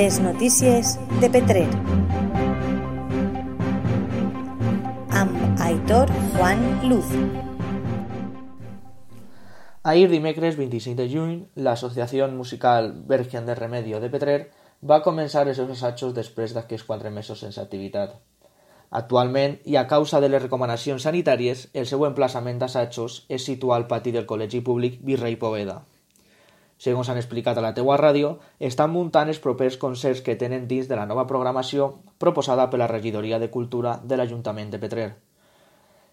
Les notícies de Petrer. Amb Aitor Juan Luz. Ahir dimecres 25 de juny, l'Associació Musical Vergen de Remedio de Petrer va començar els seus assajos després d'aquests quatre mesos sense activitat. Actualment, i a causa de les recomanacions sanitàries, el seu emplaçament d'assajos és situar al pati del Col·legi Públic Virrei Poveda. Segons han explicat a la teua ràdio, estan muntant els propers concerts que tenen dins de la nova programació proposada per la Regidoria de Cultura de l'Ajuntament de Petrer.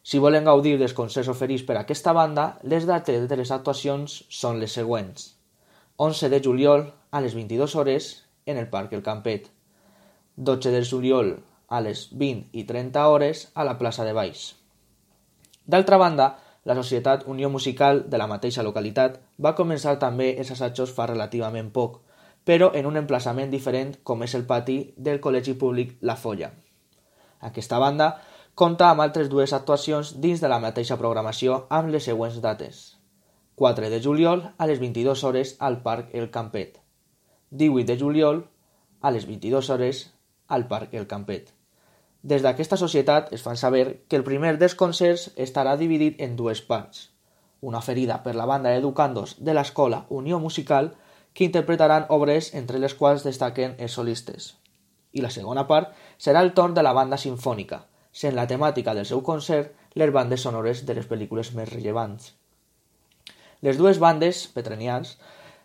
Si volen gaudir dels concerts oferits per aquesta banda, les dates de les actuacions són les següents. 11 de juliol a les 22 hores en el Parc El Campet. 12 de juliol a les 20 i 30 hores a la plaça de Baix. D'altra banda, la Societat Unió Musical de la mateixa localitat va començar també els assajos fa relativament poc, però en un emplaçament diferent com és el pati del Col·legi Públic La Folla. Aquesta banda compta amb altres dues actuacions dins de la mateixa programació amb les següents dates. 4 de juliol a les 22 hores al Parc El Campet. 18 de juliol a les 22 hores al Parc El Campet. Des d'aquesta societat es fan saber que el primer dels concerts estarà dividit en dues parts. Una ferida per la banda educandos de l'escola Unió Musical que interpretaran obres entre les quals destaquen els solistes. I la segona part serà el torn de la banda sinfònica, sent la temàtica del seu concert les bandes sonores de les pel·lícules més rellevants. Les dues bandes, petrenians,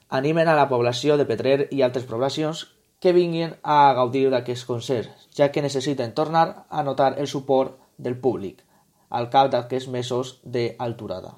animen a la població de Petrer i altres poblacions que vinguin a gaudir d'aquests concerts, ja que necessiten tornar a notar el suport del públic al cap d'aquests mesos d'alturada.